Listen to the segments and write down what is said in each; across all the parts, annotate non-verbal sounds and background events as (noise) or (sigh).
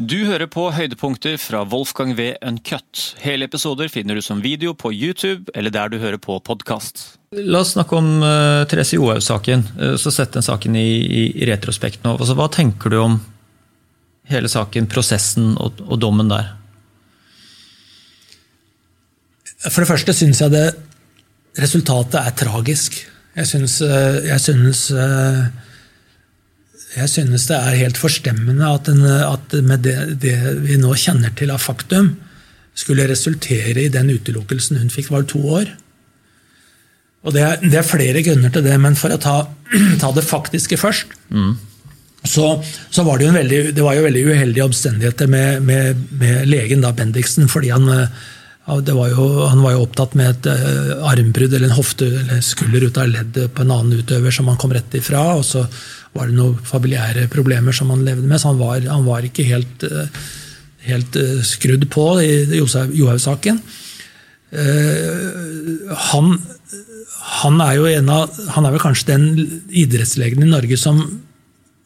Du hører på høydepunkter fra Wolfgang V. Uncut. Hele episoder finner du som video på YouTube eller der du hører på podkast. La oss snakke om uh, Therese Johaug-saken. Uh, så Sett den saken i, i, i retrospekt nå. Altså, hva tenker du om hele saken, prosessen og, og dommen der? For det første syns jeg det resultatet er tragisk. Jeg syns, uh, jeg syns jeg synes det er helt forstemmende at, en, at med det, det, vi nå kjenner til av faktum, skulle resultere i den utelukkelsen hun fikk, var to år. Og det er, det er, flere grunner til det, men for å ta, (clears throat) ta det faktiske først mm. så, så, var det jo en veldig, det var jo veldig uheldige omstendigheter med, med, med legen da, Bendiksen. fordi han, var jo, han var jo opptatt med et uh, armbrudd eller en hofte eller skulder ut av leddet på en annen utøver som han kom rett ifra. og så var det noen familiære problemer som han levde med, så han var, han var ikke helt, eh, helt, eh, skrudd på i Johaug-saken. Eh, han, han, er jo en av, han er vel kanskje den idrettslegen i Norge som,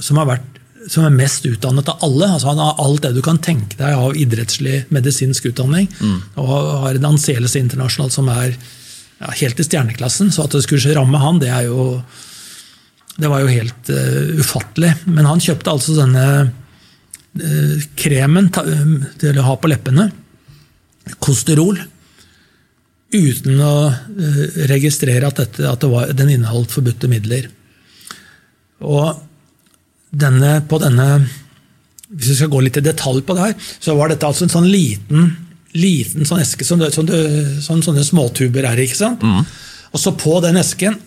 som, vært, som er mest utdannet av alle. Altså han har alt det du kan tenke deg av idrettslig medisinsk utdanning. Mm. Og har en anseelse internasjonalt som er ja, helt i stjerneklassen. Så at det skulle ramme han, det er jo det var jo helt uh, ufattelig. Men han kjøpte altså denne uh, kremen uh, til å ha på leppene, Kosterol, uten å registrere at, dette, at var, den inneholdt forbudte midler. Og denne, på denne Hvis vi skal gå litt i detalj på det her, så var dette altså en sånn liten, liten sånn eske som, som, som sånne småtuber er. ikke sant? Mm. Og så på den esken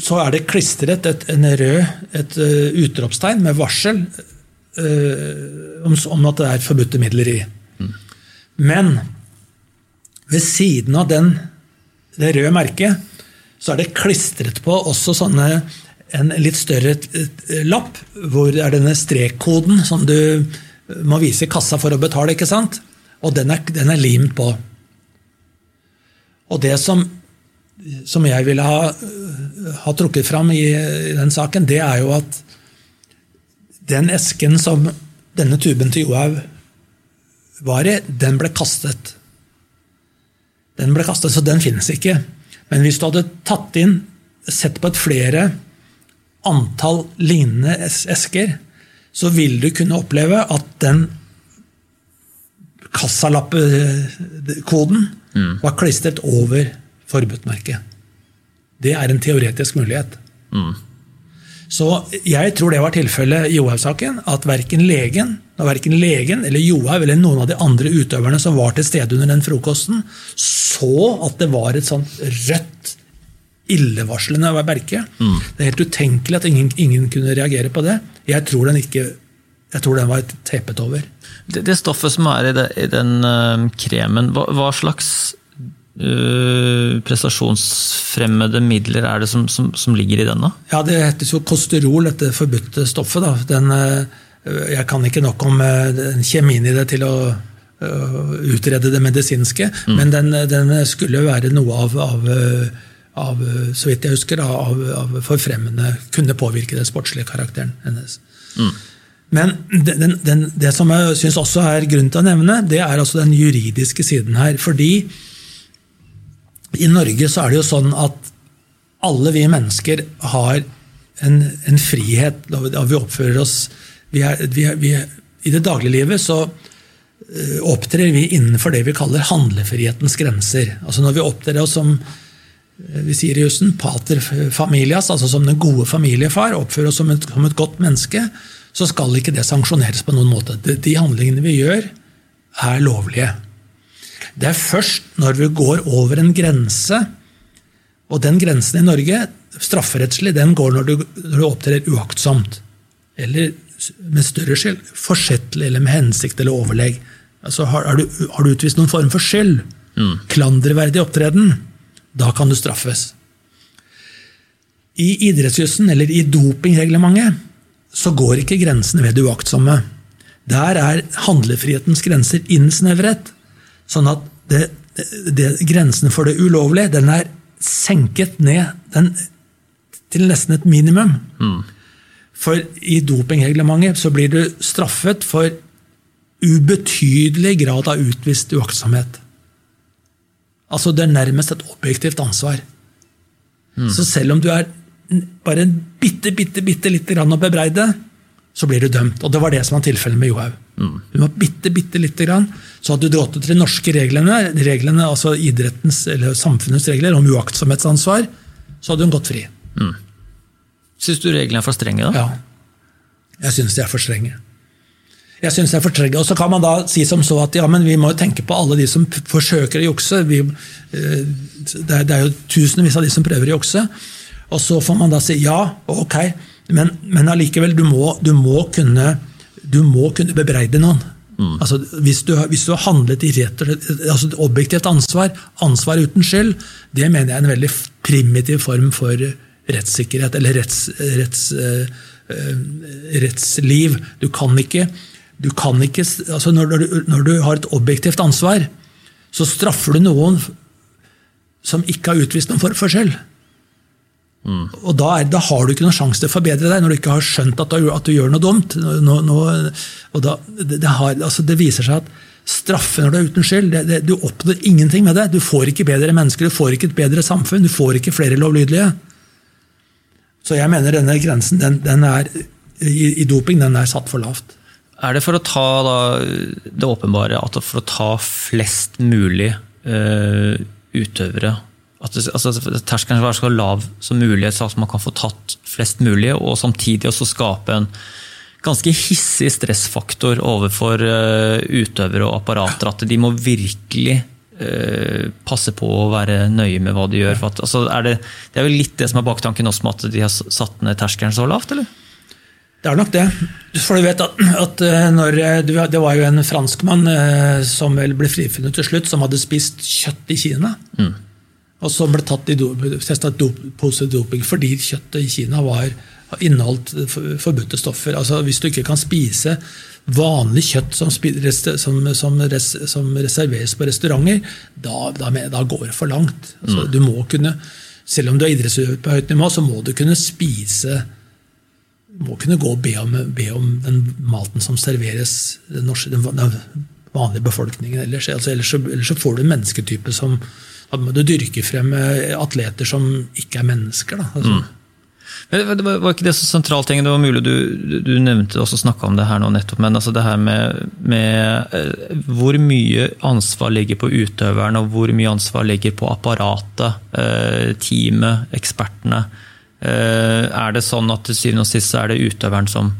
så er det klistret et, en rød, et uh, utropstegn med varsel uh, om, om, at det er forbudte midler i. Mm. Men ved siden av den, det røde merket så er det klistret på også sånne, en litt større lapp, hvor det er denne strekkoden som du må vise i kassa for å betale. ikke sant? Og den er, den er limt på. Og det som som jeg ville ha, ha trukket fram i, i, den saken, det er jo at den esken som denne tuben til Johaug var i, den ble kastet. Den ble kastet, så den finnes ikke. Men hvis du hadde tatt inn, sett på et flere antall lignende esker, så vil du kunne oppleve at den kassalappkoden mm. var klistret over forbudtmerke. Det er en teoretisk mulighet. Mm. Så jeg tror det var tilfellet i Johaug-saken. At verken legen, verken legen eller Johaug eller noen av de andre utøverne som var til stede under den frokosten, så at det var et sånt rødt, illevarslende merke. Mm. Det er helt utenkelig at ingen, ingen, kunne reagere på det. Jeg tror den, ikke, jeg tror den var teppet over. Det, det, stoffet som er i, det, i den uh, kremen, hva, hva slags Uh, prestasjonsfremmede midler er det som, som, som, ligger i den? da? Ja, Det heter jo kosterol, dette forbudte stoffet. da. Den, uh, jeg kan ikke nok om uh, kjemien i det til å utrede det medisinske, mm. men den, den, skulle være noe av, av, av så vidt jeg husker, av, av forfremmende Kunne påvirke den sportslige karakteren hennes. Mm. Men den, den, det som jeg syns også er grunn til å nevne, det er altså den juridiske siden her. fordi i Norge så er det jo sånn at alle vi mennesker har en, en frihet da vi oppfører oss vi er, vi er, vi er, I det dagliglivet så uh, opptrer vi innenfor det vi kaller handlefrihetens grenser. Altså Når vi opptrer oss som uh, vi sier i jussen, pater familias, altså som den gode familiefar, oppfører oss som et, som et godt menneske, så skal ikke det sanksjoneres på noen måte. De handlingene vi gjør, er lovlige. Det er først når vi går over en grense, og den grensen i Norge, strafferettslig, den går når du, når du opptrer uaktsomt. Eller med større skyld, forsettlig eller med hensikt eller overlegg. Altså, har, har, du, har, du, utvist noen form for skyld, mm. klanderverdig opptreden, da kan du straffes. I idrettsjussen, eller i dopingreglementet, så går ikke grensene ved det uaktsomme. Der er handlefrihetens grenser innsnevret. Sånn at det, det, grensen for det ulovlige den er senket ned den, til nesten et minimum. Mm. For i dopingreglementet så blir du straffet for ubetydelig grad av utvist uaktsomhet. Altså Det er nærmest et objektivt ansvar. Mm. Så selv om du er bare en bitte, bitte, bitte lite grann å bebreide, så blir du dømt. Og det var det som var tilfellet med Johaug. Mm. Du var bitte, bitte lite grann. Så hadde du gått til de norske reglene, reglene, altså idrettens eller samfunnets regler om uaktsomhetsansvar, så hadde hun gått fri. Mm. Syns du reglene er for strenge? da? Ja. Jeg syns de er for strenge. Jeg synes det er for trege. Og så kan man da si som så at ja, men vi må jo tenke på alle de som forsøker å jukse. Vi, eh, det, er, det er jo tusenvis av de som prøver å jukse. Og så får man da si ja, ok, men, men allikevel, du må, du må, kunne, du må kunne bebreide noen. Mm. Altså, hvis, du, hvis, du, har handlet i rett altså objektivt ansvar, ansvar uten skyld, det mener jeg er en veldig primitiv form for rettssikkerhet, eller retts, retts, uh, rettsliv. Du kan ikke, du kan ikke altså når, når du har et objektivt ansvar, så straffer du noen som ikke har utvist noen form for skyld. Mm. Og da, er, da, har du ikke noen sjanse til å forbedre deg, når du ikke har skjønt at du, at du gjør noe dumt. Nå, og da, det, det, har, altså det, viser seg at straffe når du er uten skyld, det, du oppnår ingenting med det. Du får ikke bedre mennesker, du får ikke et bedre samfunn, du får ikke flere lovlydige. Så jeg mener denne grensen den, den er, i, i, doping den er satt for lavt. Er det for å ta da, det åpenbare, at for å ta flest mulig uh, utøvere at altså, terskelen skal være så lav som mulig, så at man kan få tatt flest mulig, og samtidig også skape en ganske hissig stressfaktor overfor uh, utøvere og apparater. At de må virkelig uh, passe på å være nøye med hva de gjør. At, altså, er det, det, er vel litt det som er baktanken også med at de har satt ned terskelen så lavt, eller? Det er nok det. For du vet at, at eh, når, Det var jo en franskmann som vel ble frifunnet til slutt, som hadde spist kjøtt i Kina. Mm. Og som ble tatt i testet dop, positiv doping fordi kjøttet i Kina var, inneholdt forbudte stoffer. Altså Hvis du ikke kan spise vanlig kjøtt som, som, som, som reserveres på restauranter, da, da, da, går det for langt. Altså, mm. du må kunne, Selv om du er idrettsutøver på høyt nivå, så må du kunne spise må kunne gå og be om, be om den maten som serveres den, norske, den vanlige befolkningen ellers. Altså, ellers, så, ellers så får du en mennesketype som, må du dyrker frem eh, atleter som ikke er mennesker. Altså. Mm. Men det var, ikke det så sentralt, det var mulig du, du nevnte også snakka om det her nå nettopp, men altså det her med, med, eh, hvor mye ansvar ligger på utøveren, og hvor mye ansvar ligger på apparatet, eh, teamet, ekspertene. Er det sånn at til syvende og sist er det utøveren som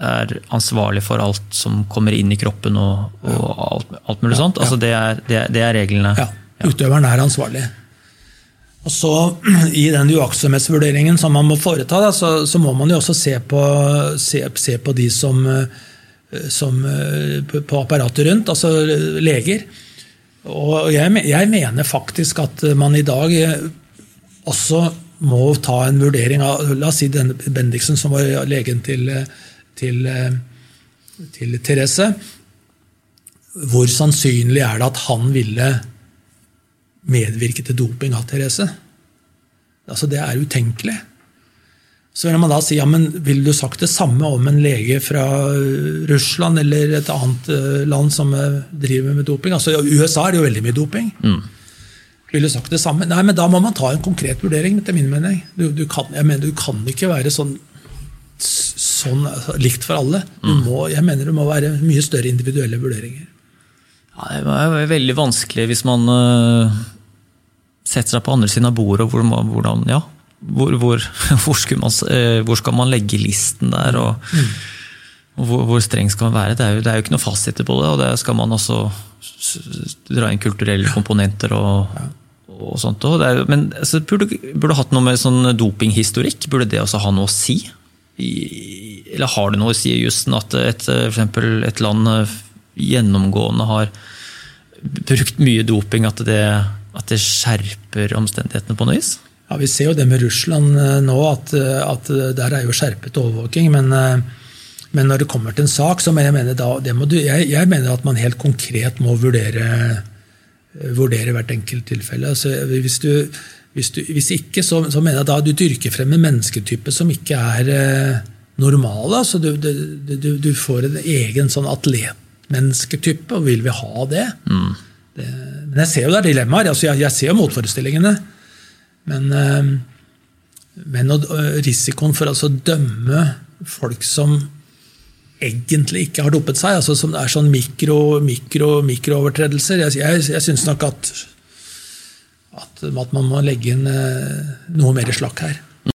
er ansvarlig for alt som kommer inn i kroppen og, og alt, alt, mulig sånt? Altså det er, det, det er reglene? Ja. Utøveren er ansvarlig. Og så (clears throat) I den uaktsomhetsvurderingen som man må foreta, da, så, så, må man jo også se på, se, se på de som, eh, som, eh, på apparatet rundt, altså leger. Og jeg, jeg, mener faktisk at man i dag også må ta en vurdering av La oss si denne Bendiksen, som var legen til, til, til Therese. Hvor sannsynlig er det at han ville medvirke til doping av Therese. Altså, det er utenkelig. Så vil man da si ja, men ville du sagt det samme om en lege fra Russland eller et annet eh, land som eh, driver med doping? Altså, I USA er det jo veldig mye doping. Mm. Ville du sagt det samme? Nei, men da må man ta en konkret vurdering, etter min mening. Du, du, kan, jeg mener, du kan ikke være sånn, sånn altså, likt for alle. Mm. Må, jeg mener det må være mye større individuelle vurderinger. Ja, det er veldig vanskelig hvis man uh setter seg på andre siden av bordet, hvor, hvordan, ja, hvor, hvor, (laughs) hvor, man, eh, hvor, skal man legge listen der? og, mm. og hvor, streng skal man være? Det er, jo, det er jo ikke noe fasiter på det. og det skal man også dra inn kulturelle komponenter og, og sånt. Og er, men altså, burde, burde hatt noe med sånn dopinghistorikk. Burde det også ha noe å si? I, eller har det noe å si i jussen at et, for et land gjennomgående har brukt mye doping? At det at det skjerper omstendighetene på noe vis? Ja, Vi ser jo det med Russland eh, nå, at, eh, at der er jo skjerpet overvåking. Men, eh, men, når det kommer til en sak, så mener jeg, da, du, jeg, jeg mener at man helt konkret må vurdere, vurdere hvert enkelt tilfelle. Altså, hvis, du, hvis, du, hvis, ikke, så, så, mener jeg da du dyrker frem en mennesketype som ikke er normal. Altså, du, du, får en egen sånn atlet medmennesketype, og vil vi ha det? Mm. det men jeg ser jo det er dilemmaer. Altså jeg, jeg, ser jo motforestillingene. Men, men risikoen for altså å dømme folk som egentlig ikke har dopet seg, altså som er sånn mikro, mikro, mikroovertredelser Jeg, jeg, jeg syns nok at, at, at, man må legge inn noe mer slakk her.